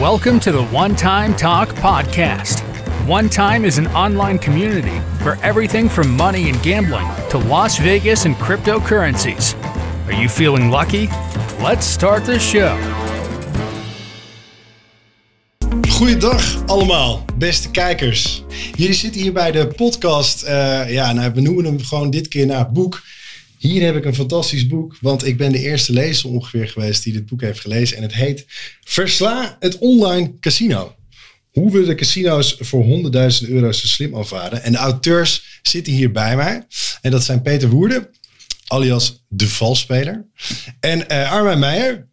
Welcome to the One Time Talk podcast. One Time is an online community for everything from money and gambling to Las Vegas and cryptocurrencies. Are you feeling lucky? Let's start the show. Goeiedag allemaal, beste kijkers. Jullie zitten hier bij de podcast. eh, ja, nou, we noemen hem gewoon dit keer naar boek. Hier heb ik een fantastisch boek, want ik ben de eerste lezer ongeveer geweest die dit boek heeft gelezen. En het heet Versla het online casino. Hoe we de casino's voor honderdduizend euro's zo slim afvaren. En de auteurs zitten hier bij mij. En dat zijn Peter Woerden, alias de valspeler. En eh Armijn Meijer.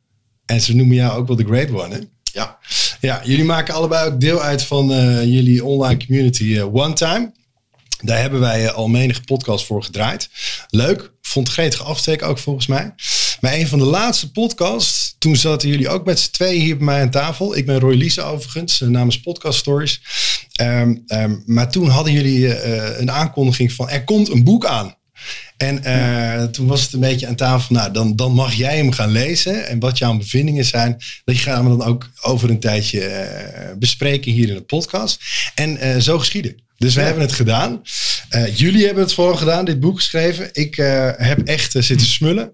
En ze noemen jou ook wel de Great One, hè? Ja, Ja, jullie maken allebei ook deel uit van eh, jullie online community eh, One Time. Daar hebben wij al menige podcast voor gedraaid. Leuk, vond afsteek ook volgens mij. Maar een van de laatste podcasts, toen zaten jullie ook met z'n tweeën hier bij mij aan tafel. Ik ben Roy Liese overigens, eh, namens Podcast Stories. Ehm, ehm, maar toen hadden jullie eh, een aankondiging van er komt een boek aan. En eh, toen was het een beetje aan tafel. Nou, dan, dan mag jij hem gaan lezen. En wat jouw bevindingen zijn. Dat gaan we dan ook over een tijdje bespreken hier in de podcast. En zo geschieden. Dus we hebben het gedaan. Eh, jullie hebben het vooral gedaan, dit boek geschreven. Ik eh, heb echt eh, zitten smullen.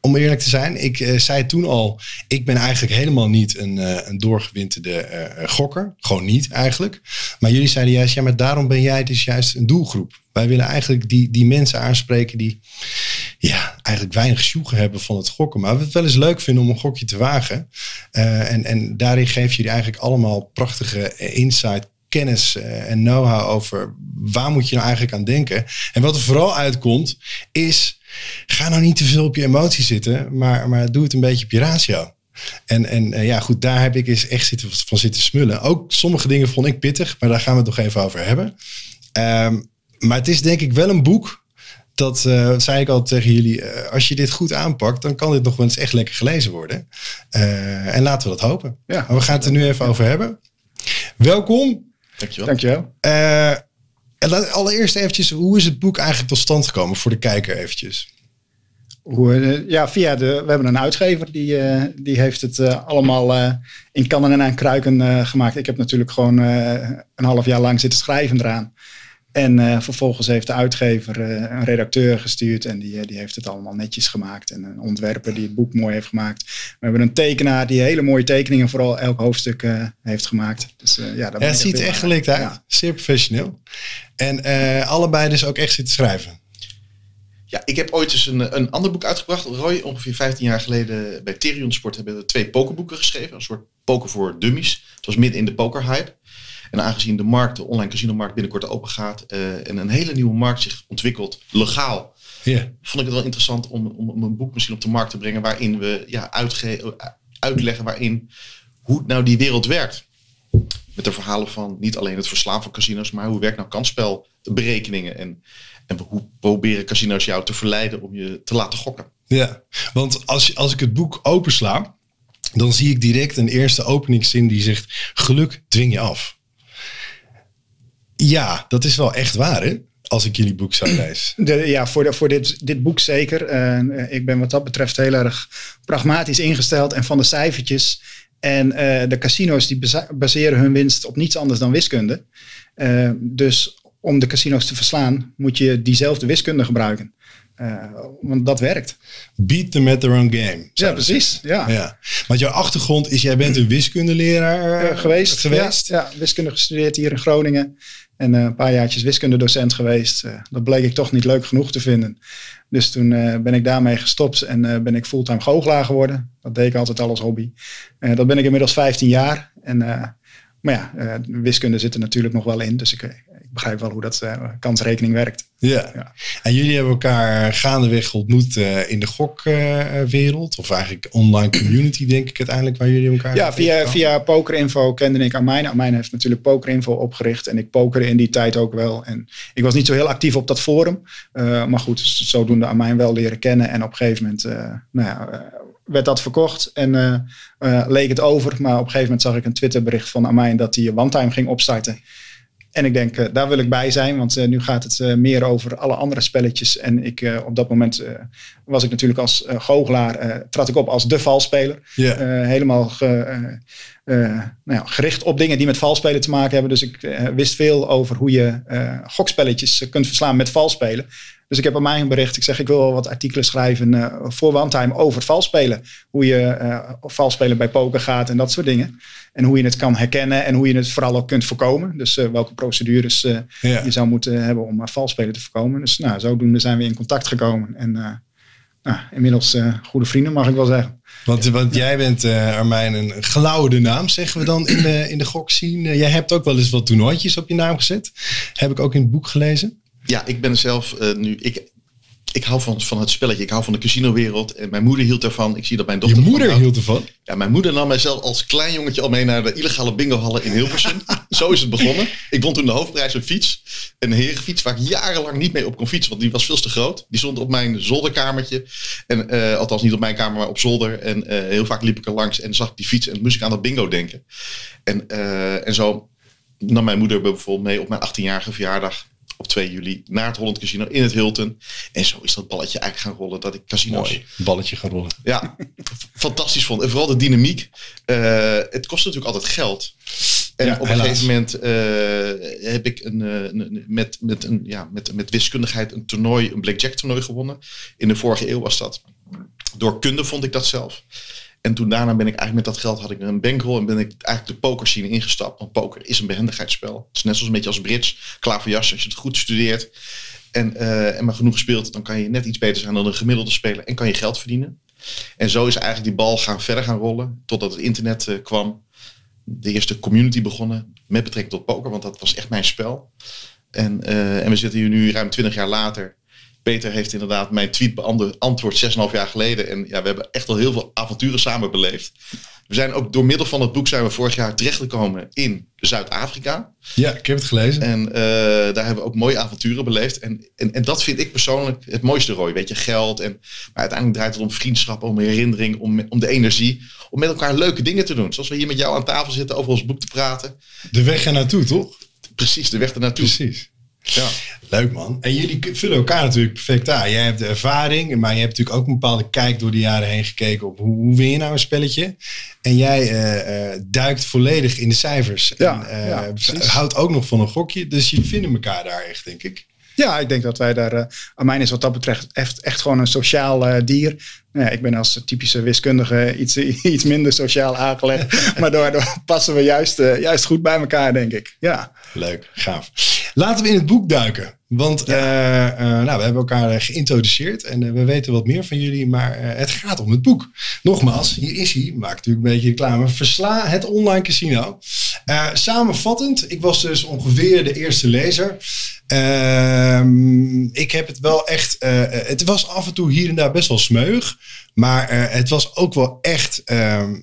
Om eerlijk te zijn, ik zei toen al, ik ben eigenlijk helemaal niet een, een doorgewinterde gokker. Gewoon niet eigenlijk. Maar jullie zeiden juist, ja, maar daarom ben jij dus juist een doelgroep. Wij willen eigenlijk die, die mensen aanspreken die ja, eigenlijk weinig sjoegen hebben van het gokken. Maar we het wel eens leuk vinden om een gokje te wagen. En, en daarin geven jullie eigenlijk allemaal prachtige insight, kennis eh, en know-how over waar moet je nou eigenlijk aan denken. En wat er vooral uitkomt is, ga nou niet te veel op je emotie zitten, maar, maar doe het een beetje op je ratio. En, en eh, ja, goed, daar heb ik eens echt zitten, van zitten smullen. Ook sommige dingen vond ik pittig, maar daar gaan we het nog even over hebben. Ehm, maar het is denk ik wel een boek. Dat eh, zei ik al tegen jullie. als je dit goed aanpakt, dan kan dit nog wel eens echt lekker gelezen worden. En laten we dat hopen. Ja. Maar we gaan het er nu even over hebben. Welkom. Dankjewel. Dankjewel. Eh, en laat- allereerst eventjes, hoe is het boek eigenlijk tot stand gekomen voor de kijker eventjes? Hoe, eh, ja, via de, we hebben een uitgever die, eh, die heeft het eh, allemaal eh, in kannen en aan kruiken eh, gemaakt. Ik heb natuurlijk gewoon eh, een half jaar lang zitten schrijven eraan. En eh, vervolgens heeft de uitgever eh, een redacteur gestuurd en die, eh, die heeft het allemaal netjes gemaakt. En een ontwerper die het boek mooi heeft gemaakt. We hebben een tekenaar die hele mooie tekeningen vooral elk hoofdstuk eh, heeft gemaakt. Dus, eh, ja, ben het ziet er echt gelikt uit. Ja. Zeer professioneel. En eh, allebei dus ook echt zitten schrijven. Ja, ik heb ooit eens een, een ander boek uitgebracht. Roy, ongeveer 15 jaar geleden bij Terion Sport hebben we twee pokerboeken geschreven. Een soort poker voor dummies. Het was midden in de pokerhype. En aangezien de markt, de online casino-markt binnenkort open gaat eh, en een hele nieuwe markt zich ontwikkelt, legaal, vond ik het wel interessant om, om, om een boek misschien op de markt te brengen waarin we ja, uitge- eh, uitleggen waarin, hoe nou die wereld werkt. Met de verhalen van niet alleen het verslaan van casino's, maar hoe werkt nou kansspelberekeningen en, en hoe proberen casino's jou te verleiden om je te laten gokken. Ja, want als, als ik het boek opensla, dan zie ik direct een eerste openingszin die zegt: Geluk dwing je af. Ja, dat is wel echt waar, hè? Als ik jullie boek zou lezen. Ja, voor, de, voor dit, dit boek zeker. Eh, ik ben wat dat betreft heel erg pragmatisch ingesteld en van de cijfertjes. En eh, de casino's die baseren hun winst op niets anders dan wiskunde. Eh, dus om de casino's te verslaan moet je diezelfde wiskunde gebruiken. Want dat werkt. Beat them at their own game. Ja, precies. Ja. Ja. Want jouw achtergrond is: jij bent een wiskundeleraar geweest. geweest. Ja, ja, wiskunde gestudeerd hier in Groningen. En eh, een paar jaartjes wiskundedocent geweest. Eh, dat bleek ik toch niet leuk genoeg te vinden. Dus toen eh, ben ik daarmee gestopt en ben ik fulltime goochelaar geworden. Dat deed ik altijd al als hobby. Dat ben ik inmiddels 15 jaar. En, maar ja, wiskunde zit er natuurlijk nog wel in. Dus ik begrijp wel hoe dat eh, kansrekening werkt. Ja. Ja. En jullie hebben elkaar gaandeweg ontmoet eh, in de gokwereld. of eigenlijk online community, denk ik uiteindelijk, waar jullie elkaar Ja, via, via Pokerinfo kende ik Armijn. Armijn heeft natuurlijk Pokerinfo opgericht. En ik pokerde in die tijd ook wel. En ik was niet zo heel actief op dat forum. Eh, maar goed, zodoende Armijn wel leren kennen. En op een gegeven moment nou ja, werd dat verkocht. En leek het over. Maar op een gegeven moment zag ik een Twitterbericht van Armijn dat hij One Time ging opstarten. En ik denk, eh, daar wil ik bij zijn, want eh, nu gaat het eh, meer over alle andere spelletjes. En ik, op dat moment was ik natuurlijk als goochelaar, trad ik op als de valspeler. Helemaal ge- nou ja, gericht op dingen die met valspelen te maken hebben. Dus ik wist veel over hoe je gokspelletjes kunt verslaan met valspelen. Dus ik heb aan mij een bericht. Ik zeg, ik wil wel wat artikelen schrijven voor OneTime over valspelen. Hoe je eh valspelen bij poker gaat en dat soort dingen. En hoe je het kan herkennen en hoe je het vooral ook kunt voorkomen. Dus eh, welke procedures eh, Ja. je zou moeten hebben om uh, valspelen te voorkomen. Dus nou, zodoende zijn we in contact gekomen. En eh, nou, inmiddels eh, goede vrienden, mag ik wel zeggen. Want, want jij bent, eh Armijn, een gelauwerde naam, zeggen we dan in de, in de gokscene. Eh, jij hebt ook wel eens wat toernooitjes op je naam gezet. Heb ik ook in het boek gelezen. Ja, ik ben zelf eh, nu. Ik, ik hou van, van het spelletje. Ik hou van de casinowereld. En mijn moeder hield ervan. Ik zie dat mijn Je dochter. ervan moeder hield ervan. Ja, mijn moeder nam mijzelf als klein jongetje al mee naar de illegale bingohallen in Hilversum. Zo is het begonnen. Ik won toen de hoofdprijs een fiets. Een herenfiets waar ik jarenlang niet mee op kon fietsen. Want die was veel te groot. Die stond op mijn zolderkamertje. En, eh, althans niet op mijn kamer, maar op zolder. En eh, heel vaak liep ik er langs en zag ik die fiets. En moest ik aan dat bingo denken. En, eh, en zo nam mijn moeder bijvoorbeeld mee op mijn 18-jarige verjaardag. Op 2 juli naar het Holland Casino in het Hilton. En zo is dat balletje eigenlijk gaan rollen. Dat ik casino's Mooi. Balletje gaan rollen. ja, fantastisch vond. En vooral de dynamiek. Eh, het kost natuurlijk altijd geld. En Ja, op een gegeven moment eh, heb ik een, eh, een- een- met, met, een, ja, met, met wiskundigheid een toernooi, een blackjack toernooi gewonnen. In de vorige eeuw was dat. Door kunde vond ik dat zelf. En toen daarna ben ik eigenlijk met dat geld had ik een bankroll en ben ik eigenlijk de pokerscene ingestapt. Want poker is een behendigheidsspel. Het is net zoals een beetje als bridge, klaverjas. Als je het goed studeert en, eh, en maar genoeg speelt, dan kan je net iets beter zijn dan een gemiddelde speler en kan je geld verdienen. En zo is eigenlijk die bal gaan verder gaan rollen totdat het internet eh, kwam. De eerste community begonnen met betrekking tot poker, want dat was echt mijn spel. En, eh, en we zitten hier nu ruim 20 jaar later. Peter heeft inderdaad mijn tweet beantwoord 6,5 jaar geleden. En ja, we hebben echt al heel veel avonturen samen beleefd. We zijn ook door middel van het boek zijn we vorig jaar terechtgekomen in Zuid-Afrika. Ja, ik heb het gelezen. En eh, daar hebben we ook mooie avonturen beleefd. En, en, en dat vind ik persoonlijk het mooiste rooi. Weet je, geld. En, maar uiteindelijk draait het om vriendschap, om herinnering, om, om de energie. Om met elkaar leuke dingen te doen. Zoals we hier met jou aan tafel zitten over ons boek te praten. De weg er naartoe, toch? Precies, de weg ernaartoe. Precies. Ja. Leuk man. En jullie vullen elkaar natuurlijk perfect aan. Jij hebt de ervaring, maar je hebt natuurlijk ook een bepaalde kijk door de jaren heen gekeken op hoe, hoe win je nou een spelletje. En jij eh, eh, duikt volledig in de cijfers. Ja, en, eh, ja, precies. houdt ook nog van een gokje. Dus jullie vinden elkaar daar echt, denk ik. Ja, ik denk dat wij daar. eh Armijn is wat dat betreft echt, echt gewoon een sociaal dier. Nou ja, ik ben als typische wiskundige iets, iets minder sociaal aangelegd. maar daardoor passen we juist, eh, juist goed bij elkaar, denk ik. Ja. Leuk, gaaf. Laten we in het boek duiken. Want eh, eh, nou, we hebben elkaar geïntroduceerd en we weten wat meer van jullie, maar het gaat om het boek. Nogmaals, hier is hij, maak natuurlijk een beetje reclame. Versla het online casino. Samenvattend, ik was dus ongeveer de eerste lezer. Ehm, ik heb het wel echt, het was af en toe hier en daar best wel smeuig, maar eh, het was ook wel echt, ehm,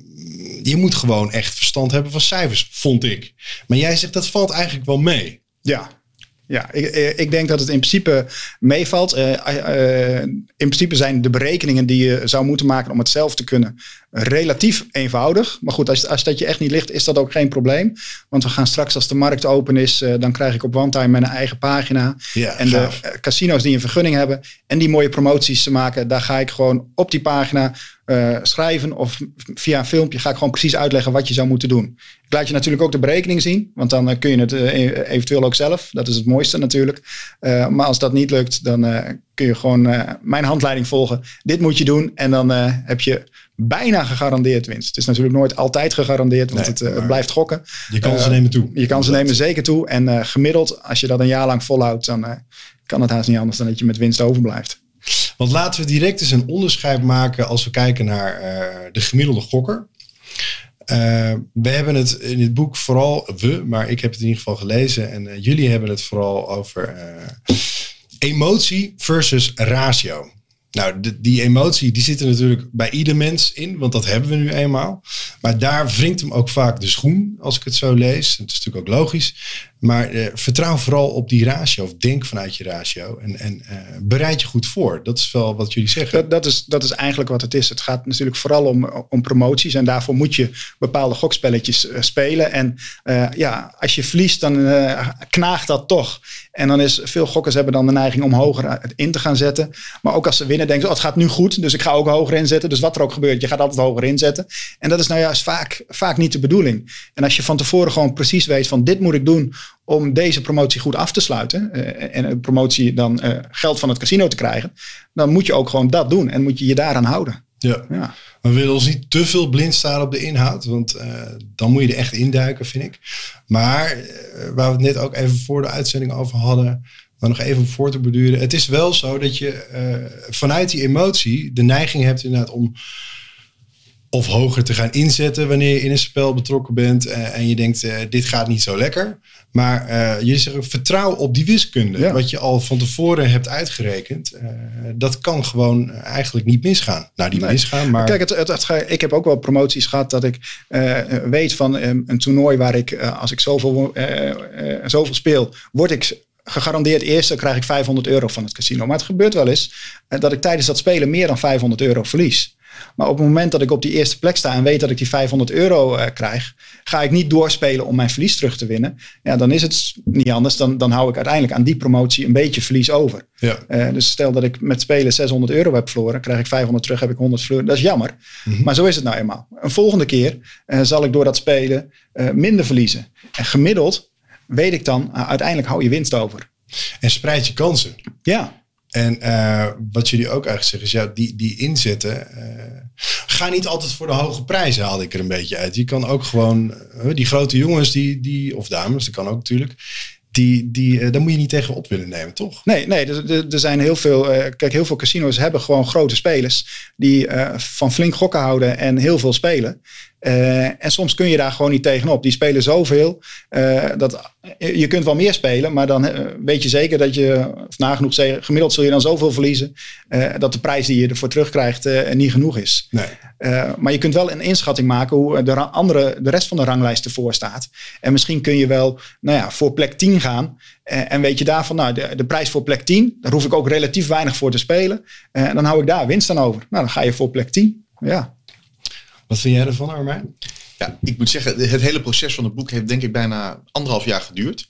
je moet gewoon echt verstand hebben van cijfers, vond ik. Maar jij zegt dat valt eigenlijk wel mee. Ja, ja ik, eh, ik denk dat het in principe meevalt. Eh, eh, in principe zijn de berekeningen die je zou moeten maken om het zelf te kunnen relatief eenvoudig. Maar goed, als, als dat je echt niet ligt, is dat ook geen probleem. Want we gaan straks, als de markt open is, dan krijg ik op OneTime mijn eigen pagina. Ja, en de gaaf. casino's die een vergunning hebben en die mooie promoties te maken, daar ga ik gewoon op die pagina eh, schrijven of via een filmpje ga ik gewoon precies uitleggen wat je zou moeten doen. Ik laat je natuurlijk ook de berekening zien, want dan eh, kun je het eh, e- eventueel ook zelf. Dat is het mooiste natuurlijk. Maar als dat niet lukt, dan kun je gewoon mijn handleiding volgen. Dit moet je doen en dan heb je bijna gegarandeerd winst. Het is natuurlijk nooit altijd gegarandeerd, want Nee, het, het blijft gokken. Je kan ze nemen toe. Je kan ze nemen zeker toe. En gemiddeld, als je dat een jaar lang volhoudt, dan kan het haast niet anders dan dat je met winst overblijft. Want laten we direct eens een onderscheid maken als we kijken naar eh, de gemiddelde gokker. Eh, we hebben het in het boek vooral, we, maar ik heb het in ieder geval gelezen. En eh, jullie hebben het vooral over emotie versus ratio. Nou, die emotie die zit er natuurlijk bij ieder mens in, want dat hebben we nu eenmaal. Maar daar wringt hem ook vaak de schoen, als ik het zo lees. Het is natuurlijk ook logisch. Maar eh, vertrouw vooral op die ratio. Of denk vanuit je ratio. En, en eh, bereid je goed voor. Dat is wel wat jullie zeggen. Dat, is, dat is eigenlijk wat het is. Het gaat natuurlijk vooral om, om promoties. En daarvoor moet je bepaalde gokspelletjes eh, spelen. En ja, als je verliest, dan knaagt dat toch. En dan is veel gokkers hebben dan de neiging om hoger in te gaan zetten. Maar ook als ze winnen, denken ze: oh, het gaat nu goed. Dus ik ga ook hoger inzetten. Dus wat er ook gebeurt, je gaat altijd hoger inzetten. En dat is nou juist vaak, vaak niet de bedoeling. En als je van tevoren gewoon precies weet: van dit moet ik doen om deze promotie goed af te sluiten. eh, en een promotie dan eh, geld van het casino te krijgen. Dan moet je ook gewoon dat doen. En moet je je daaraan houden. Ja. Ja. We willen ons niet te veel blind staan op de inhoud. Want eh, dan moet je er echt induiken, vind ik. Maar waar we het net ook even voor de uitzending over hadden. Maar nog even voor te beduren. Het is wel zo dat je vanuit die emotie de neiging hebt inderdaad om of hoger te gaan inzetten wanneer je in een spel betrokken bent. eh, en je denkt, eh, dit gaat niet zo lekker. Maar eh, je zegt, vertrouw op die wiskunde. Ja. Wat je al van tevoren hebt uitgerekend. dat kan gewoon eigenlijk niet misgaan. Nou, niet Nee. misgaan, maar... Kijk, het, het, ik heb ook wel promoties gehad dat ik weet van eh, een toernooi waar ik, als ik zoveel, zoveel speel, word ik gegarandeerd eerst, dan krijg ik 500 euro van het casino. Maar het gebeurt wel eens dat ik tijdens dat spelen meer dan 500 euro verlies. Maar op het moment dat ik op die eerste plek sta en weet dat ik die 500 euro eh, krijg, ga ik niet doorspelen om mijn verlies terug te winnen. Ja, dan is het niet anders. Dan, dan hou ik uiteindelijk aan die promotie een beetje verlies over. ja. Eh, dus stel dat ik met spelen 600 euro heb verloren, krijg ik 500 terug, heb ik 100 verloren. Dat is jammer. Maar zo is het nou eenmaal. Een volgende keer eh, zal ik door dat spelen minder verliezen. En gemiddeld weet ik dan, uiteindelijk hou je winst over. En spreid je kansen. Ja, En eh, wat jullie ook eigenlijk zeggen is, ja, die, die inzetten. eh, ga niet altijd voor de hoge prijzen, haalde ik er een beetje uit. Je kan ook gewoon, eh, die grote jongens, die, die, of dames, dat kan ook natuurlijk. Die, die, daar moet je niet tegen op willen nemen, toch? nee, nee er, er- zijn heel veel, kijk, heel veel casinos hebben gewoon grote spelers die van flink gokken houden en heel veel spelen. Eh, en soms kun je daar gewoon niet tegenop. Die spelen zoveel eh, dat je kunt wel meer spelen, maar dan eh, weet je zeker dat je, of nagenoeg gemiddeld zul je dan zoveel verliezen dat de prijs die je ervoor terugkrijgt niet genoeg is. Nee. Maar je kunt wel een inschatting maken hoe de, andere, de rest van de ranglijst ervoor staat. En misschien kun je wel nou ja, voor plek 10 gaan. En weet je daarvan, nou, de, de prijs voor plek 10, daar hoef ik ook relatief weinig voor te spelen. En dan hou ik daar winst aan over. Nou, dan ga je voor plek 10. Ja. Wat vind jij ervan, Armijn? Ja, ik moet zeggen, het hele proces van het boek heeft denk ik bijna anderhalf jaar geduurd.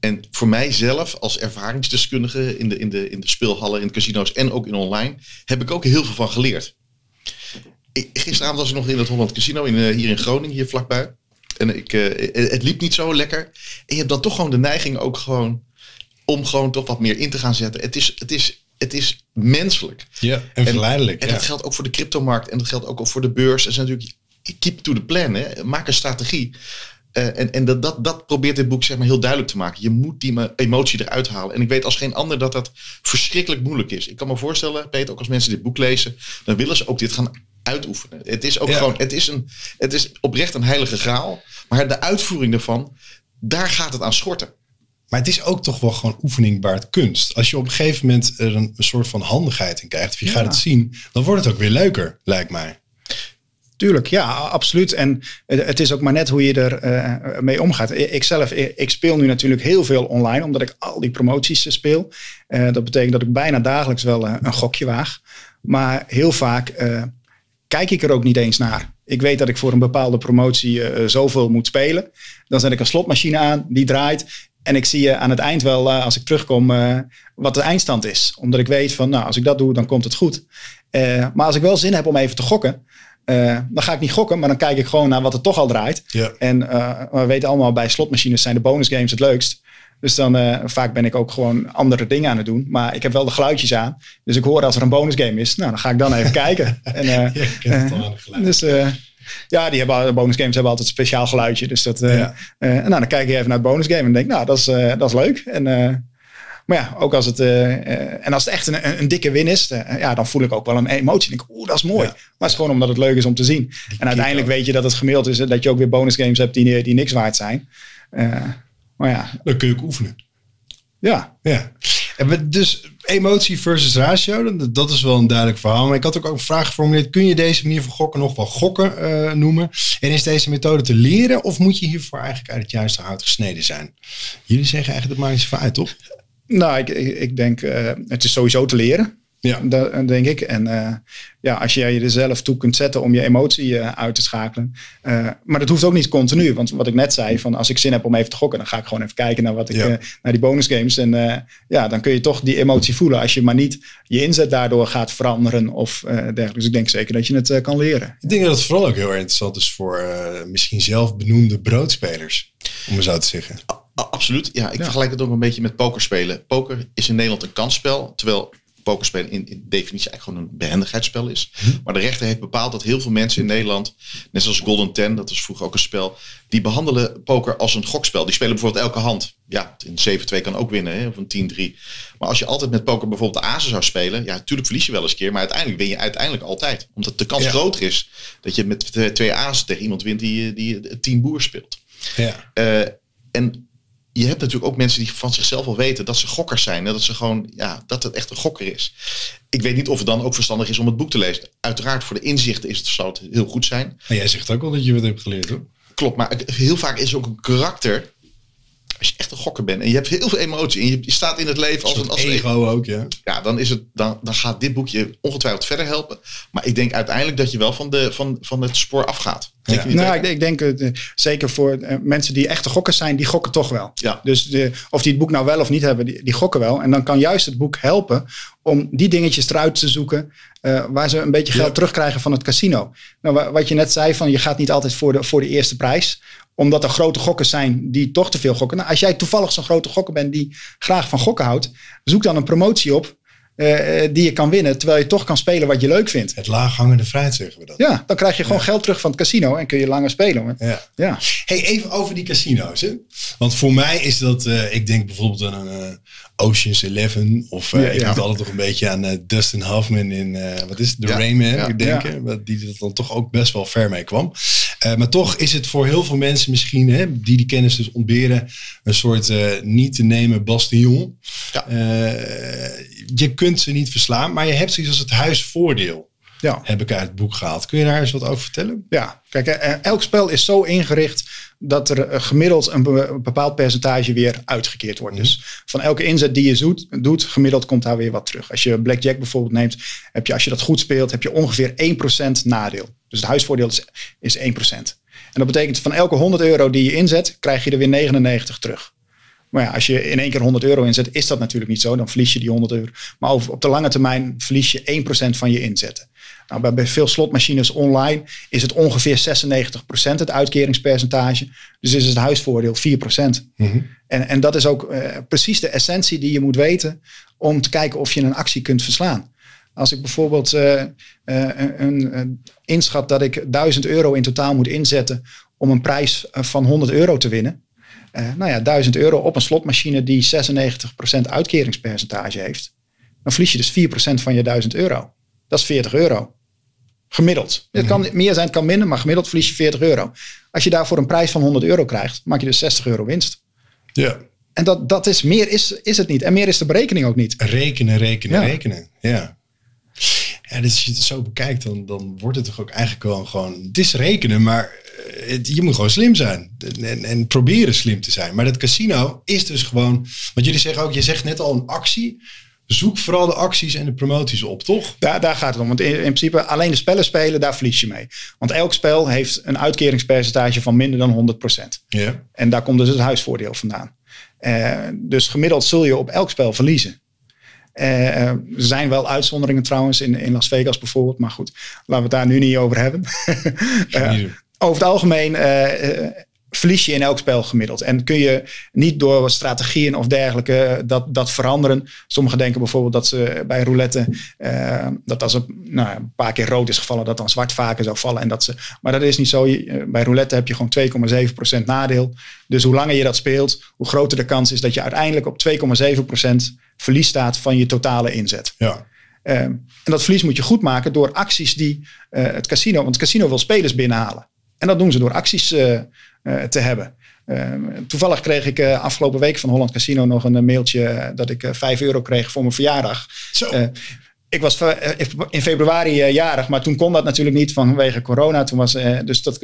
En voor mijzelf als ervaringsdeskundige in de, in, de, in de speelhallen, in de casino's en ook in online, heb ik ook heel veel van geleerd. Gisteravond was ik nog in het Holland Casino in, eh, hier in Groningen, hier vlakbij. En ik, eh, het liep niet zo lekker. En je hebt dan toch gewoon de neiging ook gewoon om gewoon toch wat meer in te gaan zetten. Het is, het is, het is menselijk. Ja, en verleidelijk. En ja. dat geldt ook voor de cryptomarkt en dat geldt ook voor de beurs. En natuurlijk, keep to the plan. Hè. Maak een strategie. Eh, en en dat, dat, dat probeert dit boek zeg maar, heel duidelijk te maken. Je moet die emotie eruit halen. En ik weet als geen ander dat dat verschrikkelijk moeilijk is. Ik kan me voorstellen, Peter, ook als mensen dit boek lezen, dan willen ze ook dit gaan uitoefenen. Het is ook Ja. gewoon, het is, een, het is oprecht een heilige graal. Maar de uitvoering daarvan, daar gaat het aan schorten. Maar het is ook toch wel gewoon oefening baart kunst. Als je op een gegeven moment er een, een soort van handigheid in krijgt, of je gaat het zien, dan wordt het ook weer leuker, lijkt mij. Tuurlijk, ja, absoluut. En het is ook maar net hoe je er eh, mee omgaat. Ik zelf, ik speel nu natuurlijk heel veel online, omdat ik al die promoties eh, speel. Eh, dat betekent dat ik bijna dagelijks wel een gokje waag. Maar heel vaak kijk ik er ook niet eens naar. Ik weet dat ik voor een bepaalde promotie zoveel moet spelen. Dan zet ik een slotmachine aan, die draait. En ik zie je aan het eind wel, eh, als ik terugkom, eh, wat de eindstand is. Omdat ik weet van, nou, als ik dat doe, dan komt het goed. Eh, maar als ik wel zin heb om even te gokken, eh, dan ga ik niet gokken, maar dan kijk ik gewoon naar wat er toch al draait. Ja. En eh, we weten allemaal, bij slotmachines zijn de bonusgames het leukst. Dus dan eh, vaak ben ik ook gewoon andere dingen aan het doen. Maar ik heb wel de geluidjes aan. Dus ik hoor als er een bonusgame is. Nou, dan ga ik dan even kijken. En, eh, Je kent het al aan het geluid. dus eh, ja, die hebben, de bonusgames hebben altijd een speciaal geluidje. Dus dat, eh, Ja. eh, nou, dan kijk je even naar het bonusgame en denk, nou, dat is, eh, dat is leuk. En, maar ja, ook als het, en als het echt een, een, een dikke win is, ja, dan voel ik ook wel een emotie. Denk, ik, oeh, dat is mooi. Ja. Maar het is gewoon omdat het leuk is om te zien. en uiteindelijk ook. weet je dat het gemiddeld is, dat je ook weer bonusgames hebt die, die niks waard zijn. Maar ja, Dan kun je ook oefenen. ja, Ja. En we, dus emotie versus ratio, dat, is wel een duidelijk verhaal. Maar ik had ook een vraag geformuleerd. Kun je deze manier van gokken nog wel gokken eh, noemen? En is deze methode te leren of moet je hiervoor eigenlijk uit het juiste hout gesneden zijn? Jullie zeggen eigenlijk dat maakt niet zoveel uit, toch? Nou, ik, ik, denk, uh, het is sowieso te leren. Ja. Dat denk ik. En uh, ja, als jij je er zelf toe kunt zetten om je emotie uh, uit te schakelen. Uh, maar dat hoeft ook niet continu. Want wat ik net zei, van als ik zin heb om even te gokken, dan ga ik gewoon even kijken naar, wat ik, Ja. naar die bonusgames. En ja, dan kun je toch die emotie voelen als je maar niet je inzet daardoor gaat veranderen of dergelijke. Dus ik denk zeker dat je het kan leren. Ik denk dat het vooral ook heel erg interessant is voor eh, misschien zelf benoemde broodspelers. Om het zo te zeggen. Absoluut. Ja, ik vergelijk het ook een beetje met pokerspelen. Poker is in Nederland een kansspel, terwijl pokerspelen in, in definitie eigenlijk gewoon een behendigheidsspel is. Maar de rechter heeft bepaald dat heel veel mensen in Nederland, net zoals Golden Ten, dat was vroeger ook een spel, die behandelen poker als een gokspel. Die spelen bijvoorbeeld elke hand. Ja, een 7-2 kan ook winnen, hè, of een 10-3. Maar als je altijd met poker bijvoorbeeld de azen zou spelen, ja, natuurlijk verlies je wel eens een keer, maar uiteindelijk win je uiteindelijk altijd. Omdat de kans Ja. groter is dat je met twee- twee azen tegen iemand wint die, die 10 boer speelt. Ja. Eh, en je hebt natuurlijk ook mensen die van zichzelf al weten dat ze gokkers zijn. Dat ze gewoon, ja, dat het echt een gokker is. Ik weet niet of het dan ook verstandig is om het boek te lezen. Uiteraard voor de inzichten is het, zou het heel goed zijn. Maar jij zegt ook al dat je wat hebt geleerd, hoor. Klopt, maar heel vaak is ook een karakter. Als je echt een gokker bent en je hebt heel veel emotie en je, je staat in het leven als een, als een ego ook, ja. ja, dan, is het, dan, dan gaat dit boekje ongetwijfeld verder helpen. Maar ik denk uiteindelijk dat je wel van, de, van, van het spoor afgaat. Ja. Nou, ik, ik denk eh, zeker voor eh, mensen die echte gokkers zijn, die gokken toch wel. Ja. Dus de, of die het boek nou wel of niet hebben, die, die gokken wel. En dan kan juist het boek helpen om die dingetjes eruit te zoeken eh, waar ze een beetje geld Ja. terugkrijgen van het casino. Nou, wa- wat je net zei, van je gaat niet altijd voor de, voor de eerste prijs omdat er grote gokkers zijn die toch te veel gokken. Nou, als jij toevallig zo'n grote gokker bent die graag van gokken houdt, zoek dan een promotie op eh, eh, die je kan winnen, terwijl je toch kan spelen wat je leuk vindt. Het laaghangende fruit, zeggen we dat. Ja, dan krijg je gewoon geld terug van het casino en kun je langer spelen. Ja. Ja. Hey, even over die casino's. Hè? Want voor mij is dat, eh, ik denk bijvoorbeeld aan een Ocean's Eleven. Of Ja, ik moet altijd nog een beetje aan Dustin Hoffman in, wat is het, The Rayman, denken. wat- Die er dan toch ook best wel ver mee kwam. Eh, maar toch is het voor heel veel mensen misschien, hè, die die kennis dus ontberen, een soort eh, niet te nemen bastion. Ja. Eh, je kunt ze niet verslaan, maar je hebt zoiets als het huisvoordeel. Ja. Heb ik uit het boek gehaald. Kun je daar eens wat over vertellen? Ja, kijk, eh, elk spel is zo ingericht dat er eh, gemiddeld een be- een bepaald percentage weer uitgekeerd wordt. Dus van elke inzet die je zoet, doet, gemiddeld komt daar weer wat terug. Als je Blackjack bijvoorbeeld neemt, heb je als je dat goed speelt, heb je ongeveer 1% nadeel. Dus het huisvoordeel is, is 1%. En dat betekent van elke 100 euro die je inzet, krijg je er weer 99 terug. Maar ja, als je in één keer 100 euro inzet, is dat natuurlijk niet zo. Dan verlies je die 100 euro. Maar over, op de lange termijn verlies je 1% van je inzetten. Nou, bij, veel slotmachines online is het ongeveer 96% het uitkeringspercentage. Dus is het huisvoordeel 4%. En, en dat is ook eh, precies de essentie die je moet weten om te kijken of je een actie kunt verslaan. Als ik bijvoorbeeld eh, eh, een, inschat dat ik 1000 euro in totaal moet inzetten om een prijs van 100 euro te winnen. Nou ja, 1000 euro op een slotmachine die 96% uitkeringspercentage heeft. Dan verlies je dus 4% van je 1000 euro. Dat is 40 euro. Gemiddeld. Het kan meer zijn, het kan minder, maar gemiddeld verlies je 40 euro. Als je daarvoor een prijs van 100 euro krijgt, maak je dus 60 euro winst. Ja. En dat, dat is, meer is, is het niet. En meer is de berekening ook niet. Rekenen, rekenen, Ja. rekenen. Ja. Ja, dus als je het zo bekijkt, dan, dan wordt het toch ook eigenlijk gewoon, gewoon... Het is rekenen, maar eh, het- je moet gewoon slim zijn. En, en, en proberen slim te zijn. Maar dat casino is dus gewoon... Want jullie zeggen ook, je zegt net al een actie. Zoek vooral de acties en de promoties op, toch? Daar, daar gaat het om. Want in, in principe alleen de spellen spelen, daar verlies je mee. Want elk spel heeft een uitkeringspercentage van minder dan 100%. Ja. En daar komt dus het huisvoordeel vandaan. Eh, dus gemiddeld zul je op elk spel verliezen. Eh, er zijn wel uitzonderingen trouwens in, in Las Vegas bijvoorbeeld. Maar goed, laten we het daar nu niet over hebben. Eh, over het algemeen verlies je in elk spel gemiddeld. En kun je niet door strategieën of dergelijke eh, dat, dat veranderen. Sommigen denken bijvoorbeeld dat ze bij roulette, eh, dat als het nou, een paar keer rood is gevallen, dat dan zwart vaker zou vallen. En dat ze, maar dat is niet zo. Eh, Bij roulette heb je gewoon 2,7% nadeel. Dus hoe langer je dat speelt, hoe groter de kans is dat je uiteindelijk op 2,7% verlies staat van je totale inzet. Ja. En dat verlies moet je goed maken door acties die het casino, want het casino wil spelers binnenhalen. En dat doen ze door acties te hebben. toevallig kreeg ik afgelopen week van Holland Casino nog een mailtje dat ik 5 euro kreeg voor mijn verjaardag. Zo ik was in februari jarig, maar toen kon dat natuurlijk niet vanwege corona. Toen was, dus dat,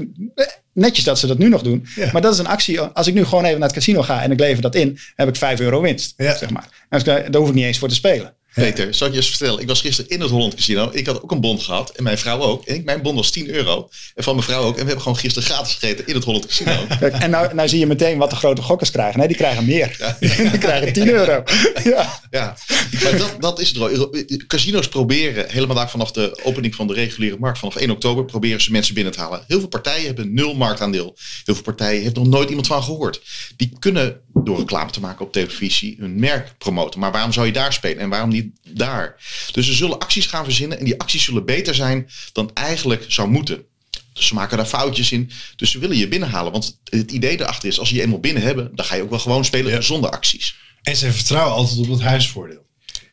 netjes dat ze dat nu nog doen. Maar dat is een actie. Als ik nu gewoon even naar het casino ga en ik lever dat in, heb ik 5 euro winst. Zeg maar. En daar hoef ik niet eens voor te spelen. Peter, zal ik je eens vertellen? Ik was gisteren in het Holland Casino. Ik had ook een bon gehad. En mijn vrouw ook. En mijn bon was 10 euro. En van mijn vrouw ook. En we hebben gewoon gisteren gratis gegeten in het Holland Casino. Kijk, en nou, nou zie je meteen wat de grote gokkers krijgen. Nee, die krijgen meer. die krijgen 10 euro. Ja, ja. maar dat, dat is het. Casino's proberen helemaal daar vanaf de opening van de reguliere markt. Vanaf 1 oktober proberen ze mensen binnen te halen. Heel veel partijen hebben nul marktaandeel. Heel veel partijen heeft nog nooit iemand van gehoord. Die kunnen door reclame te maken op televisie hun merk promoten. Maar waarom zou je daar spelen? En waarom niet daar. Dus ze zullen acties gaan verzinnen en die acties zullen beter zijn dan eigenlijk zou moeten. Dus ze maken daar foutjes in. Dus ze willen je binnenhalen. Want het idee erachter is, als je je eenmaal binnen hebben, dan ga je ook wel gewoon spelen zonder acties. En ze vertrouwen altijd op het huisvoordeel.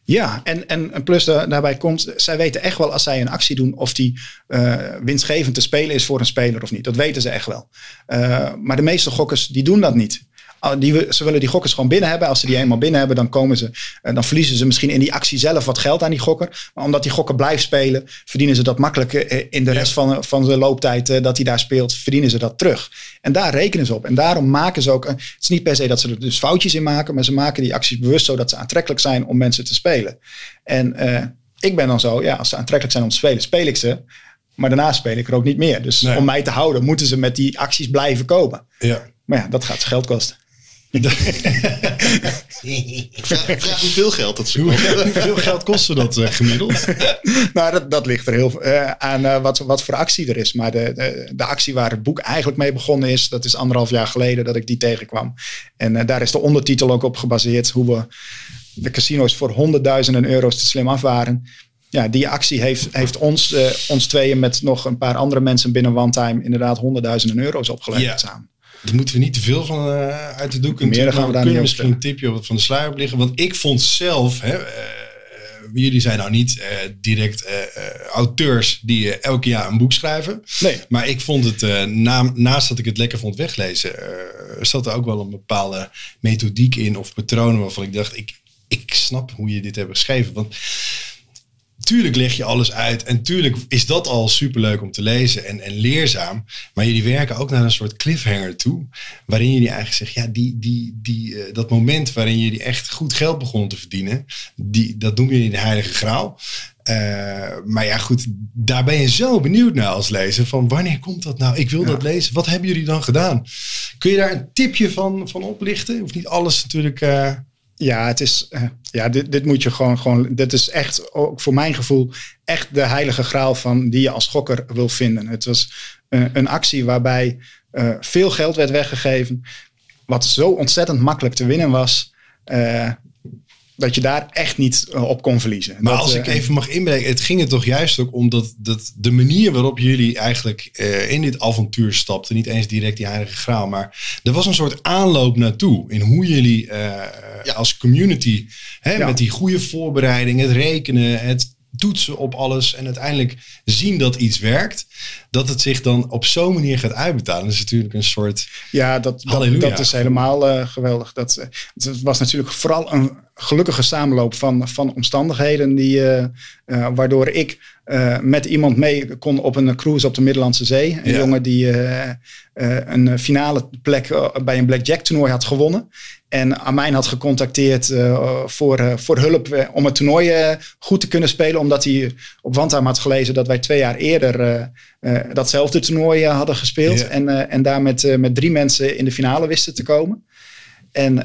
Ja, en, en, plus daarbij komt, zij weten echt wel als zij een actie doen of die uh, winstgevend te spelen is voor een speler of niet. Dat weten ze echt wel. Uh, maar de meeste gokkers die doen dat niet. Ah, die, ze willen die gokkers gewoon binnen hebben. Als ze die eenmaal binnen hebben, dan, komen ze, uh, dan verliezen ze misschien in die actie zelf wat geld aan die gokker. Maar omdat die gokker blijft spelen, verdienen ze dat makkelijk uh, in de rest van, van de looptijd dat hij daar speelt, verdienen ze dat terug. En daar rekenen ze op. En daarom maken ze ook, het is niet per se dat ze er dus foutjes in maken, maar ze maken die acties bewust zodat ze aantrekkelijk zijn om mensen te spelen. En ik ben dan zo, ja, als ze aantrekkelijk zijn om te spelen, speel ik ze. Maar daarna speel ik er ook niet meer. Dus nee. om mij te houden, moeten ze met die acties blijven komen. Ja. Maar ja, dat gaat ze geld kosten. Vraag, hoeveel geld dat ze Hoeveel geld kostte dat uh, gemiddeld? nou, dat, dat ligt er heel uh, aan uh, wat, wat voor actie er is. Maar de, de, de, actie waar het boek eigenlijk mee begonnen is, dat is anderhalf jaar geleden dat ik die tegenkwam. En daar is de ondertitel ook op gebaseerd, hoe we de casino's voor honderdduizenden euro's te slim af waren. Ja, die actie heeft, heeft ons, ons tweeën met nog een paar andere mensen binnen One Time inderdaad honderdduizenden euro's opgeleverd ja. samen. Daar moeten we niet te veel van uh, uit de doek. Meer gaan we daar kunnen misschien een tipje van de sluier op liggen. Want ik vond zelf, hè, uh, jullie zijn nou niet uh, direct auteurs die elke jaar een boek schrijven. Nee. Maar ik vond het, na, naast dat ik het lekker vond weglezen, zat er ook wel een bepaalde methodiek in of patronen waarvan ik dacht, ik, ik snap hoe je dit hebt geschreven. Want tuurlijk leg je alles uit. En tuurlijk is dat al superleuk om te lezen en, en leerzaam. Maar jullie werken ook naar een soort cliffhanger toe. Waarin jullie eigenlijk zeggen, ja, die, die, die, uh, dat moment waarin jullie echt goed geld begonnen te verdienen. Die, dat noemen jullie de heilige graal. Uh, maar ja, goed, daar ben je zo benieuwd naar als lezer. Van wanneer komt dat nou? Ik wil ja. dat lezen. Wat hebben jullie dan gedaan? Kun je daar een tipje van, van oplichten? Of niet alles natuurlijk... Uh, ja, het is, uh, ja dit, dit moet je gewoon, gewoon, dit is echt, ook voor mijn gevoel, echt de heilige graal van die je als gokker wil vinden. Het was uh, een actie waarbij uh, veel geld werd weggegeven, wat zo ontzettend makkelijk te winnen was dat je daar echt niet uh, op kon verliezen. Maar dat, als ik even mag inbreken, het ging er toch juist ook om dat, dat de manier waarop jullie eigenlijk uh, in dit avontuur stapten, niet eens direct die heilige graal, maar er was een soort aanloop naartoe in hoe jullie uh, ja. als community, hè, ja. met die goede voorbereiding, het rekenen, het toetsen op alles en uiteindelijk zien dat iets werkt, dat het zich dan op zo'n manier gaat uitbetalen. Dat is natuurlijk een soort. Ja, dat, dat, dat is helemaal uh, geweldig. Dat, uh, het was natuurlijk vooral een gelukkige samenloop van, van omstandigheden, die, uh, waardoor ik met iemand mee kon op een cruise op de Middellandse Zee. Een ja. jongen die een finale plek bij een blackjack toernooi had gewonnen. En Amijn had gecontacteerd uh, voor, uh, voor hulp uh, om het toernooi goed te kunnen spelen. Omdat hij op Wandheim had gelezen dat wij twee jaar eerder datzelfde toernooi hadden gespeeld. En, en daar met, met drie mensen in de finale wisten te komen. En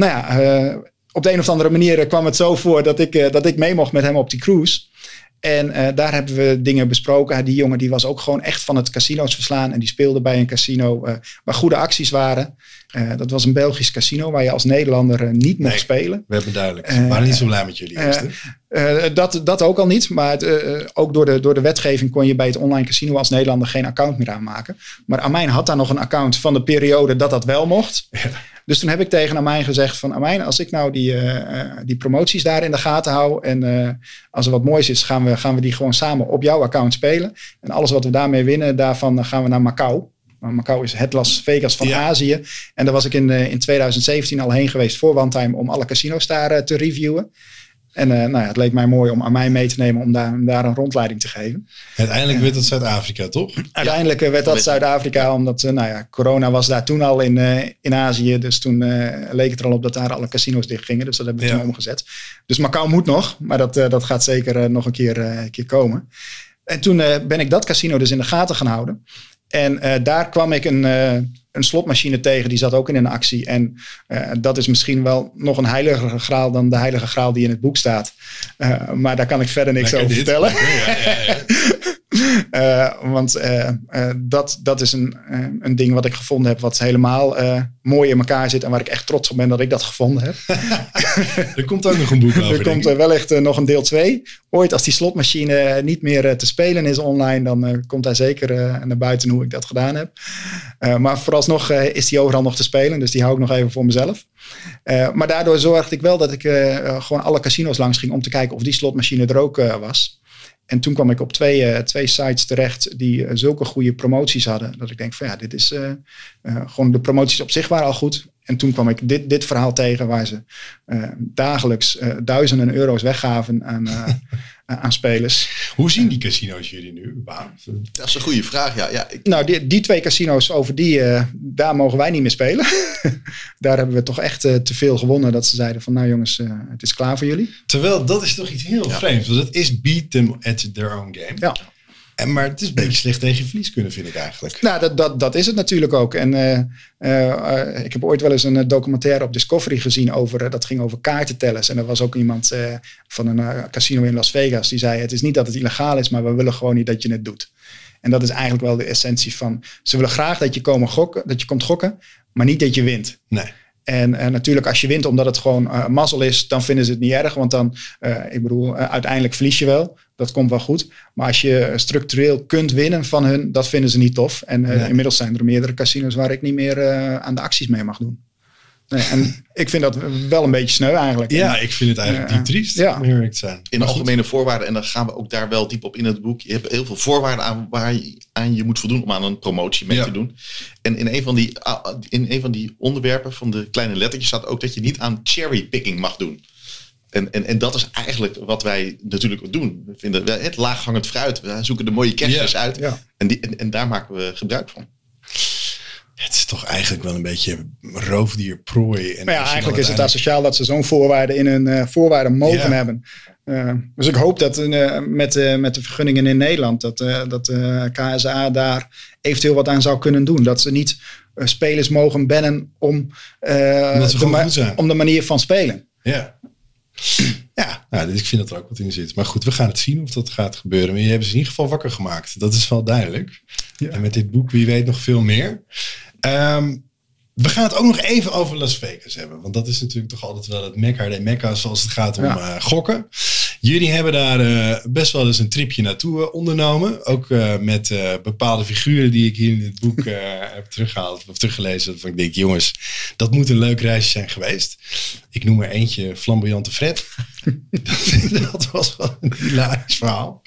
nou ja, op de een of andere manier kwam het zo voor dat ik, dat ik mee mocht met hem op die cruise. En uh, daar hebben we dingen besproken. Die jongen die was ook gewoon echt van het casino's verslaan. En die speelde bij een casino uh, waar goede acties waren. Uh, dat was een Belgisch casino waar je als Nederlander niet mocht spelen. We hebben duidelijk. We waren niet zo blij met jullie eerst. dat, dat ook al niet. Maar het, ook door de, door de wetgeving kon je bij het online casino als Nederlander geen account meer aanmaken. Maar Amijn had daar nog een account van de periode dat dat wel mocht. Ja. Dus toen heb ik tegen Amijn gezegd van Amijn, als ik nou die, die promoties daar in de gaten hou en als er wat moois is, gaan we, gaan we die gewoon samen op jouw account spelen. En alles wat we daarmee winnen, daarvan gaan we naar Macau. Maar Macau is het Las Vegas van Ja. Azië. En daar was ik in, eh, in 2017 al heen geweest voor One Time om alle casinos daar eh, te reviewen. En eh, nou ja, het leek mij mooi om aan mij mee te nemen om daar, om daar een rondleiding te geven. Uiteindelijk werd het Zuid-Afrika, toch? Uiteindelijk werd dat Zuid-Afrika, omdat nou ja, corona was daar toen al in, eh, in Azië. Dus toen eh, leek het er al op dat daar alle casinos dicht gingen. Dus dat hebben we Ja. toen omgezet. Dus Macau moet nog, maar dat, eh, dat gaat zeker nog een keer, eh, een keer komen. En toen eh, ben ik dat casino dus in de gaten gaan houden. En eh, daar kwam ik een, eh, een slotmachine tegen, die zat ook in een actie. En eh, dat is misschien wel nog een heiligere graal dan de heilige graal die in het boek staat. Maar daar kan ik verder niks Lekker over dit. vertellen. Ja, ja, ja. Eh, want eh, eh, dat, dat is een, een ding wat ik gevonden heb, wat helemaal mooi in elkaar zit. En waar ik echt trots op ben dat ik dat gevonden heb. Er komt ook nog een boek over. er komt wellicht nog een deel 2. Ooit als die slotmachine niet meer te spelen is online, dan komt hij zeker naar buiten hoe ik dat gedaan heb. Maar vooralsnog is die overal nog te spelen, dus die hou ik nog even voor mezelf. Maar daardoor zorgde ik wel dat ik gewoon alle casino's langs ging om te kijken of die slotmachine er ook was. En toen kwam ik op twee, eh, twee sites terecht die eh, zulke goede promoties hadden. Dat ik denk van ja, dit is eh, gewoon de promoties op zich waren al goed. En toen kwam ik dit, dit verhaal tegen waar ze dagelijks duizenden euro's weggaven aan, aan spelers. Hoe zien die casino's jullie nu? Dat is een goede vraag. Ja, ja, ik, Nou, die, die twee casino's over die, eh, daar mogen wij niet meer spelen. daar hebben we toch echt eh, te veel gewonnen dat ze zeiden van nou jongens, eh, het is klaar voor jullie. Terwijl dat is toch iets heel Ja. vreemds. Want het is beat them at their own game. Ja. En, maar het is een beetje slecht tegen verlies kunnen, vind ik eigenlijk. Nou, dat, dat, dat is het natuurlijk ook. En eh, eh, ik heb ooit wel eens een eh, documentaire op Discovery gezien over, dat ging over kaartentellers. En er was ook iemand van een casino in Las Vegas die zei, het is niet dat het illegaal is, maar we willen gewoon niet dat je het doet. En dat is eigenlijk wel de essentie van, ze willen graag dat je, komen gokken, dat je komt gokken, maar niet dat je wint. Nee. En natuurlijk, als je wint omdat het gewoon mazzel is, dan vinden ze het niet erg. Want dan, ik bedoel, uiteindelijk verlies je wel. Dat komt wel goed. Maar als je structureel kunt winnen van hun, dat vinden ze niet tof. En eh, Nee. inmiddels zijn er meerdere casinos waar ik niet meer eh, aan de acties mee mag doen. Nee, en ik vind dat wel een beetje sneu eigenlijk. Ja, ik vind het eigenlijk diep triest, Ja. om eerlijk te zijn. in de algemene voorwaarden, en dan gaan we ook daar wel diep op in het boek. Je hebt heel veel voorwaarden aan waar je aan je moet voldoen om aan een promotie mee Ja. te doen. En in een, van die, ah, in een van die onderwerpen van de kleine lettertjes staat ook dat je niet aan cherrypicking mag doen. En, en, en dat is eigenlijk wat wij natuurlijk doen. We vinden het laaghangend fruit. We zoeken de mooie kerstjes uit. En, die, en, en daar maken we gebruik van. Het is toch eigenlijk wel een beetje roofdierprooi. En Maar ja, eigenlijk is het asociaal dat ze zo'n voorwaarde in hun eh, voorwaarden mogen Ja. hebben. Eh, dus ik hoop dat eh, met, eh, met de vergunningen in Nederland, dat, eh, dat KSA daar eventueel wat aan zou kunnen doen. Dat ze niet spelers mogen bannen om, eh, de ma- om de manier van spelen. Ja. Ja, nou, dus ik vind dat er ook wat in zit. Maar goed, we gaan het zien of dat gaat gebeuren. Maar je hebt ze in ieder geval wakker gemaakt. Dat is wel duidelijk. Ja. En met dit boek, wie weet nog veel meer. Ehm, we gaan het ook nog even over Las Vegas hebben. Want dat is natuurlijk toch altijd wel het mekka de mekka als het gaat om Ja. eh, gokken. Jullie hebben daar eh, best wel eens een tripje naartoe eh, ondernomen. Ook eh, met bepaalde figuren die ik hier in het boek heb teruggehaald of teruggelezen. Waarvan ik denk, jongens, dat moet een leuk reisje zijn geweest. Ik noem er eentje Flamboyante Fred. dat, was wel een hilarisch verhaal.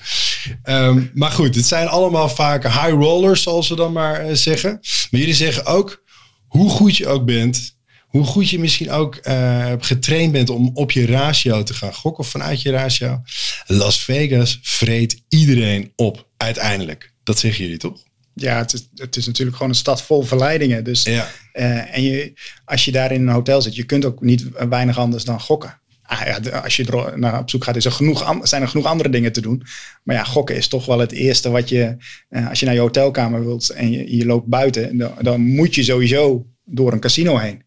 Ehm, maar goed, het zijn allemaal vaak high rollers, zoals ze dan maar zeggen. Maar jullie zeggen ook, hoe goed je ook bent, hoe goed je misschien ook eh, getraind bent om op je ratio te gaan gokken of vanuit je ratio. Las Vegas vreet iedereen op, uiteindelijk. Dat zeggen jullie toch? Ja, het is, het is natuurlijk gewoon een stad vol verleidingen. Dus, Ja. eh, en je, als je daar in een hotel zit, je kunt ook niet weinig anders dan gokken. Ah, ja, als je er naar op zoek gaat, is er genoeg, zijn er genoeg andere dingen te doen. Maar ja, gokken is toch wel het eerste wat je, eh, als je naar je hotelkamer wilt en je, je loopt buiten, dan, dan moet je sowieso door een casino heen.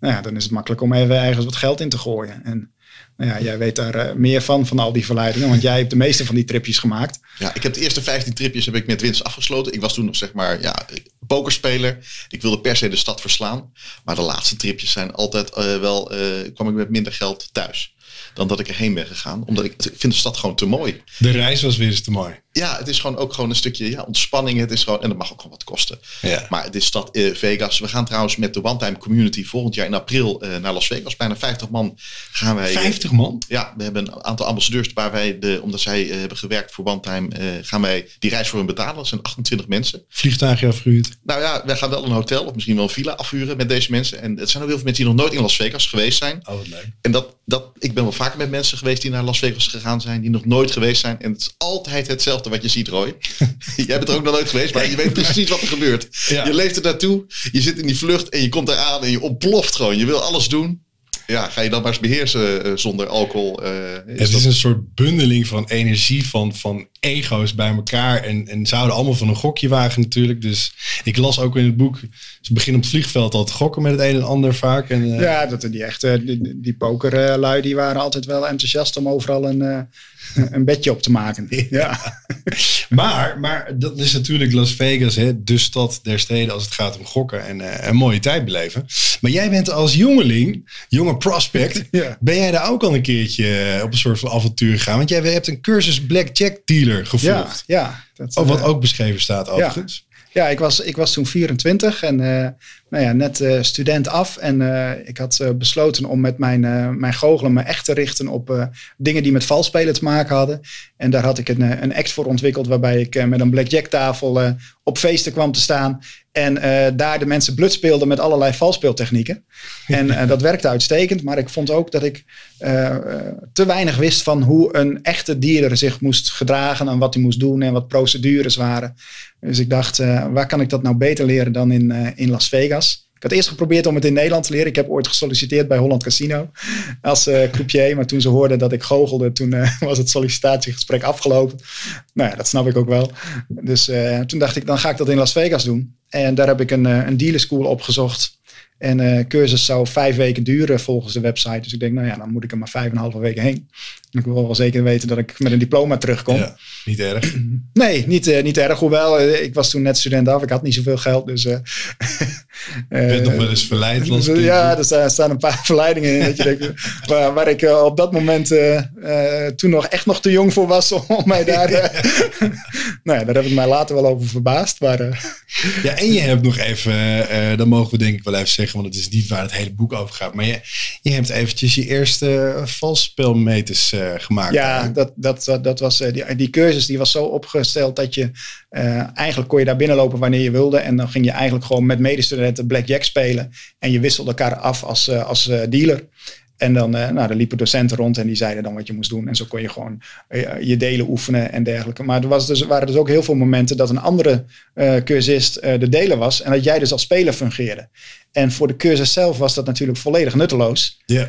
Nou ja, dan is het makkelijk om even ergens wat geld in te gooien. En nou ja, jij weet daar eh, meer van, van al die verleidingen, want jij hebt de meeste van die tripjes gemaakt. Ja, ik heb de eerste 15 tripjes heb ik met winst afgesloten. Ik was toen nog zeg maar ja, pokerspeler. Ik wilde per se de stad verslaan. Maar de laatste tripjes zijn altijd eh, wel, eh, kwam ik met minder geld thuis. Dan dat ik erheen ben gegaan. Omdat ik, ik vind de stad gewoon te mooi. De reis was weer eens te mooi. Ja, het is gewoon ook gewoon een stukje ja, ontspanning. Het is gewoon, en dat mag ook gewoon wat kosten. Ja. Maar het is stad eh, Vegas. We gaan trouwens met de One Time Community volgend jaar in april eh, naar Las Vegas. Bijna 50 man gaan wij. 50 man? Ja, we hebben een aantal ambassadeurs waar wij, de, omdat zij eh, hebben gewerkt voor One Time, gaan wij die reis voor hun betalen. Dat zijn 28 mensen. Vliegtuigje afgehuurd. Nou ja, wij gaan wel een hotel of misschien wel een villa afhuren met deze mensen. En het zijn ook heel veel mensen die nog nooit in Las Vegas geweest zijn. Oh, wat leuk. En dat, dat, ik ben wel vaker met mensen geweest die naar Las Vegas gegaan zijn, die nog nooit geweest zijn. En het is altijd hetzelfde wat je ziet, Roy. Jij bent er ook nog nooit geweest, maar je weet precies wat er gebeurt. Ja. Je leeft er naartoe, je zit in die vlucht en je komt eraan en je ontploft gewoon. Je wil alles doen. Ja, ga je dan maar eens beheersen eh, zonder alcohol? eh, is Het dat- is een soort bundeling van energie, van, van ego's bij elkaar. En, en ze houden allemaal van een gokje wagen natuurlijk. Dus ik las ook in het boek, ze beginnen op het vliegveld al te gokken met het een en ander vaak. En, eh, Ja, dat, die echte die, die pokerlui die waren altijd wel enthousiast om overal een, eh, een bedje op te maken. Ja. Maar, maar dat is natuurlijk Las Vegas, hè, de stad der steden als het gaat om gokken en eh, een mooie tijd beleven. Maar jij bent als jongeling, jonge prospect, Ja. ben jij daar ook al een keertje eh, op een soort van avontuur gegaan? Want jij hebt een cursus blackjack dealer Ja, gevolgd. ja. Dat, Oh, wat eh, ook beschreven staat overigens. Ja, ik was, ik was toen 24 en eh, nou ja, net student af. En ik had besloten om met mijn, mijn goochelen me echt te richten op dingen die met valspelen te maken hadden. En daar had ik een, een act voor ontwikkeld waarbij ik met een blackjack tafel op feesten kwam te staan. En eh, daar de mensen blut speelden met allerlei valspeeltechnieken. En eh, dat werkte uitstekend. Maar ik vond ook dat ik eh, te weinig wist van hoe een echte dealer zich moest gedragen. En wat hij moest doen en wat procedures waren. Dus ik dacht, waar kan ik dat nou beter leren dan in, in Las Vegas? Ik had eerst geprobeerd om het in Nederland te leren. Ik heb ooit gesolliciteerd bij Holland Casino als eh croupier. Maar toen ze hoorden dat ik goochelde, toen eh, was het sollicitatiegesprek afgelopen. Nou ja, dat snap ik ook wel. Dus eh, toen dacht ik, dan ga ik dat in Las Vegas doen. En daar heb ik een, een dealer school opgezocht. En eh cursus zou vijf weken duren volgens de website. Dus ik denk, nou ja, dan moet ik er maar vijf en een halve weken heen. Ik wil wel zeker weten dat ik met een diploma terugkom. Ja, niet erg. Nee, niet, eh, niet erg. Hoewel, eh, ik was toen net student af. Ik had niet zoveel geld. Dus, eh Je bent nog wel eens verleid. ja, er staan, staan een paar verleidingen in. Dat je denkt, waar, waar ik eh, op dat moment eh, eh, toen nog echt nog te jong voor was om mij daar... eh, nou ja, daar heb ik mij later wel over verbaasd. Maar eh, Ja, en je hebt nog even, eh, dat mogen we denk ik wel even zeggen, want het is niet waar het hele boek over gaat. Maar je, je hebt eventjes je eerste valspelmeters uh, gemaakt. ja, dat, dat, dat, dat was, uh, die, die cursus die was zo opgesteld dat je uh, eigenlijk kon je daar binnenlopen wanneer je wilde. En dan ging je eigenlijk gewoon met medestudenten blackjack spelen. En je wisselde elkaar af als, als dealer. En dan, nou, dan liepen docenten rond en die zeiden dan wat je moest doen. En zo kon je gewoon je delen oefenen en dergelijke. Maar er was dus, waren dus ook heel veel momenten dat een andere uh, cursist de deler was. En dat jij dus als speler fungeerde. En voor de cursus zelf was dat natuurlijk volledig nutteloos. Yeah.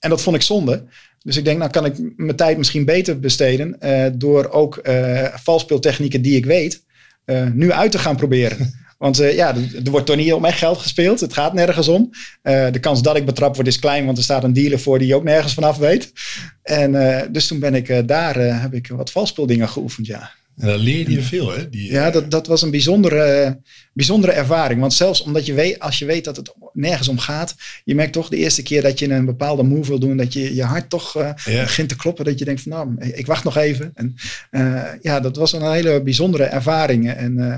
en dat vond ik zonde. Dus ik denk, nou kan ik mijn tijd misschien beter besteden. door ook valspeeltechnieken die ik weet, nu uit te gaan proberen. Want ja, er wordt toch niet om echt geld gespeeld. Het gaat nergens om. De kans dat ik betrapt word is klein, want er staat een dealer voor die ook nergens vanaf weet. En dus toen ben ik daar, heb ik wat valspeeldingen geoefend, ja. En dan leerde je veel, hè? Die, ja, dat, dat was een bijzondere, bijzondere ervaring. Want zelfs omdat je weet, als je weet dat het nergens om gaat, je merkt toch de eerste keer dat je een bepaalde move wil doen, dat je je hart toch uh, ja. begint te kloppen. Dat je denkt van nou, ik wacht nog even. En uh, ja, dat was een hele bijzondere ervaring. En uh,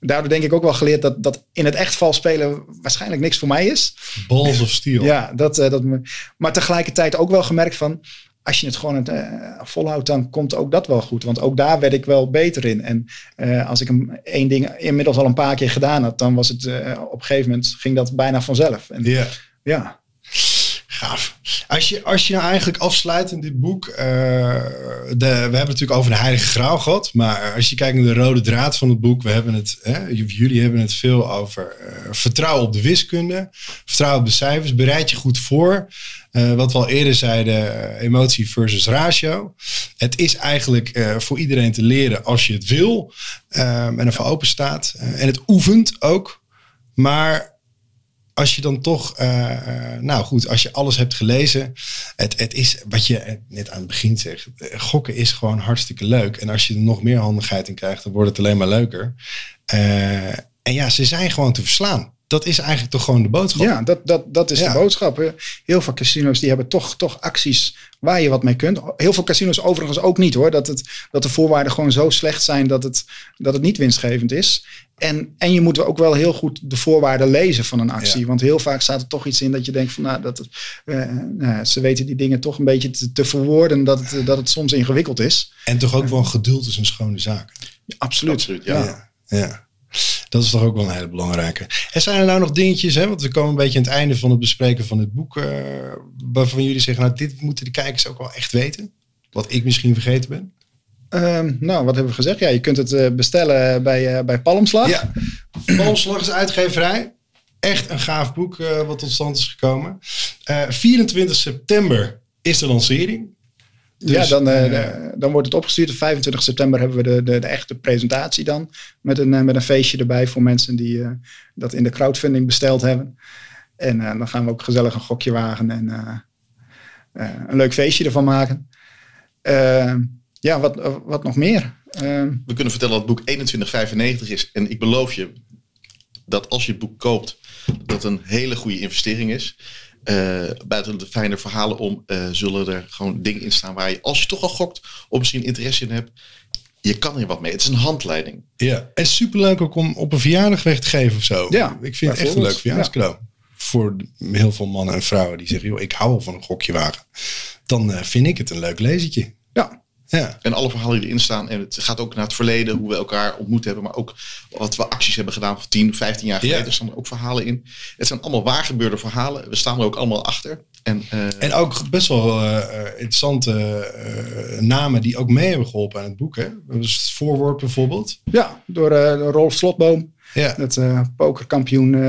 daardoor denk ik ook wel geleerd dat, dat in het echt vals spelen waarschijnlijk niks voor mij is. Balls of steel. Ja, dat, dat, maar tegelijkertijd ook wel gemerkt van, als je het gewoon het, uh, volhoudt, dan komt ook dat wel goed. Want ook daar werd ik wel beter in. En uh, als ik een, één ding inmiddels al een paar keer gedaan had, dan was het uh, op een gegeven moment ging dat bijna vanzelf. En, yeah. Ja. Gaaf. Als je, als je nou eigenlijk afsluit in dit boek. Uh, de, we hebben het natuurlijk over de Heilige Graal gehad. Maar als je kijkt naar de rode draad van het boek. We hebben het, jullie hebben het veel over uh, vertrouwen op de wiskunde. Vertrouwen op de cijfers. Bereid je goed voor. Uh, wat we al eerder zeiden, emotie versus ratio. Het is eigenlijk voor iedereen te leren als je het wil um, en ervoor open staat. En het oefent ook. Maar als je dan toch, uh, nou goed, als je alles hebt gelezen. Het, het is wat je net aan het begin zegt. Gokken is gewoon hartstikke leuk. En als je er nog meer handigheid in krijgt, dan wordt het alleen maar leuker. en ja, ze zijn gewoon te verslaan Dat is eigenlijk toch gewoon de boodschap. Ja, dat, dat, dat is Ja. de boodschap. hè. Heel veel casinos die hebben toch, toch acties waar je wat mee kunt. Heel veel casinos overigens ook niet hoor. Dat, het, dat de voorwaarden gewoon zo slecht zijn dat het, dat het niet winstgevend is. En, en je moet ook wel heel goed de voorwaarden lezen van een actie. Ja. Want heel vaak staat er toch iets in dat je denkt van nou, dat het, eh, nou, ze weten die dingen toch een beetje te, te verwoorden dat het, dat het soms ingewikkeld is. En toch ook wel geduld is een schone zaak. Absoluut. Absoluut, ja. Ja. Dat is toch ook wel een hele belangrijke. En zijn er nou nog dingetjes, hè? want we komen een beetje aan het einde van het bespreken van het boek, eh, waarvan jullie zeggen, nou dit moeten de kijkers ook wel echt weten. Wat ik misschien vergeten ben. Ehm, nou, wat hebben we gezegd? Ja, je kunt het eh, bestellen bij, eh, bij Palmslag. Ja, Palmslag is uitgeverij. Echt een gaaf boek wat tot stand is gekomen. Eh 24 september is de lancering. Ja, Dus, dan, eh, eh, de- dan wordt het opgestuurd. Op 25 september hebben we de, de, de echte presentatie dan. Met een, eh, met een feestje erbij voor mensen die eh, dat in de crowdfunding besteld hebben. En eh, dan gaan we ook gezellig een gokje wagen en eh, eh, een leuk feestje ervan maken. Eh, ja, wat, eh, wat nog meer? Eh, We kunnen vertellen dat het boek 21,95 is. En ik beloof je dat als je het boek koopt, dat het een hele goede investering is. Eh, buiten de fijne verhalen om, eh, zullen er gewoon dingen in staan waar je, als je toch al gokt, of misschien interesse in hebt, je kan er wat mee. Het is een handleiding. Ja, en superleuk ook om op een verjaardag weg te geven of zo. Ja, ik vind het echt een leuk verjaardagscadeau. Voor heel veel mannen en vrouwen die zeggen, joh, ik hou wel van een gokje wagen. Dan eh, vind ik het een leuk lezertje. ja, Ja, En alle verhalen die erin staan. En het gaat ook naar het verleden, hoe we elkaar ontmoet hebben. Maar ook wat we acties hebben gedaan van 10, 15 jaar geleden. Ja. Er staan er ook verhalen in. Het zijn allemaal waargebeurde verhalen. We staan er ook allemaal achter. En, eh, en ook best wel eh, eh, interessante eh, namen die ook mee hebben geholpen aan het boek. Hè? Dus het voorwoord bijvoorbeeld. ja door, eh, door Rolf Slotboom. Ja, Het eh, pokerkampioen, eh,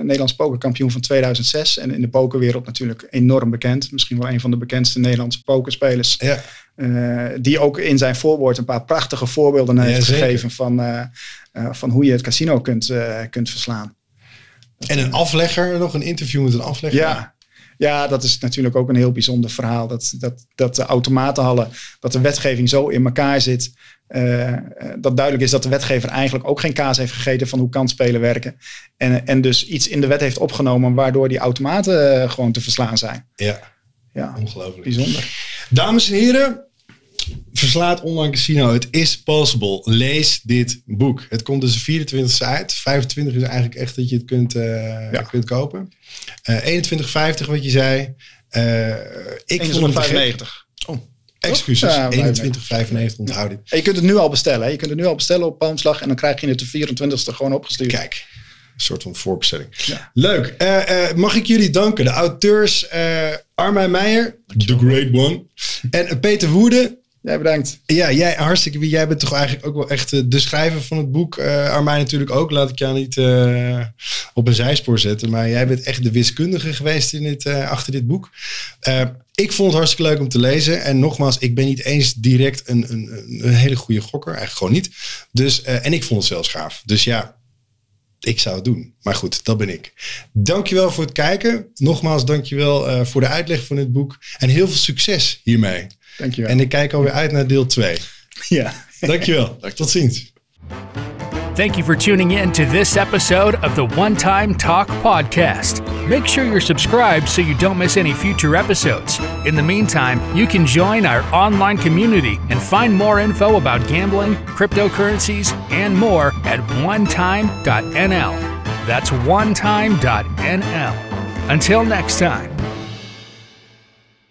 Nederlands pokerkampioen van 2006. En in de pokerwereld natuurlijk enorm bekend. Misschien wel een van de bekendste Nederlandse pokerspelers. ja. Eh, die ook in zijn voorwoord een paar prachtige voorbeelden Ja, heeft zeker. gegeven van, van hoe je het casino kunt, kunt verslaan. En een aflegger, nog een interview met een aflegger. Ja. Ja, dat is natuurlijk ook een heel bijzonder verhaal. Dat, dat, dat de automatenhallen, dat de wetgeving zo in elkaar zit. eh, eh, dat duidelijk is dat de wetgever eigenlijk ook geen kaas heeft gegeten van hoe kansspelen werken. En, en dus iets in de wet heeft opgenomen waardoor die automaten eh, gewoon te verslaan zijn. ja, Ja, ongelooflijk. bijzonder. Dames en heren, verslaat online casino. Het is possible. Lees dit boek. Het komt dus de 24 uit. 25 is eigenlijk echt dat je het kunt, eh, Ja. kunt kopen. Eh 21,50 wat je zei. Eh ik vond gek. 95. Excuses. Ja, 21,95 onthoud dit. En je kunt het nu al bestellen. hè. Je kunt het nu al bestellen op Palmslag en dan krijg je het de 24ste gewoon opgestuurd. Kijk, een soort van voorbestelling. Ja. Leuk. Mag ik jullie danken. De auteurs uh, Armijn Meijer, the great one. En Peter Woede, Jij bedankt. Ja, jij hartstikke. Jij bent toch eigenlijk ook wel echt eh, de schrijver van het boek. Uh, Armijn natuurlijk ook. Laat ik jou niet uh, op een zijspoor zetten. Maar jij bent echt de wiskundige geweest in dit, achter dit boek. Ik vond het hartstikke leuk om te lezen. En nogmaals, ik ben niet eens direct een, een, een hele goede gokker. Eigenlijk gewoon niet. Dus, en ik vond het zelfs gaaf. Dus ja, ik zou het doen. Maar goed, dat ben ik. Dankjewel voor het kijken. Nogmaals, dankjewel uh, voor de uitleg van dit boek. En heel veel succes hiermee. Dankjewel. En ik kijk alweer uit naar deel 2. Ja. Dankjewel. Tot ziens. Thank you for tuning in to this episode of the One Time Talk podcast. Make sure you're subscribed so you don't miss any future episodes. In the meantime, you can join our online community and find more info about gambling, cryptocurrencies, and more at onetime.nl. That's onetime.nl. Until next time.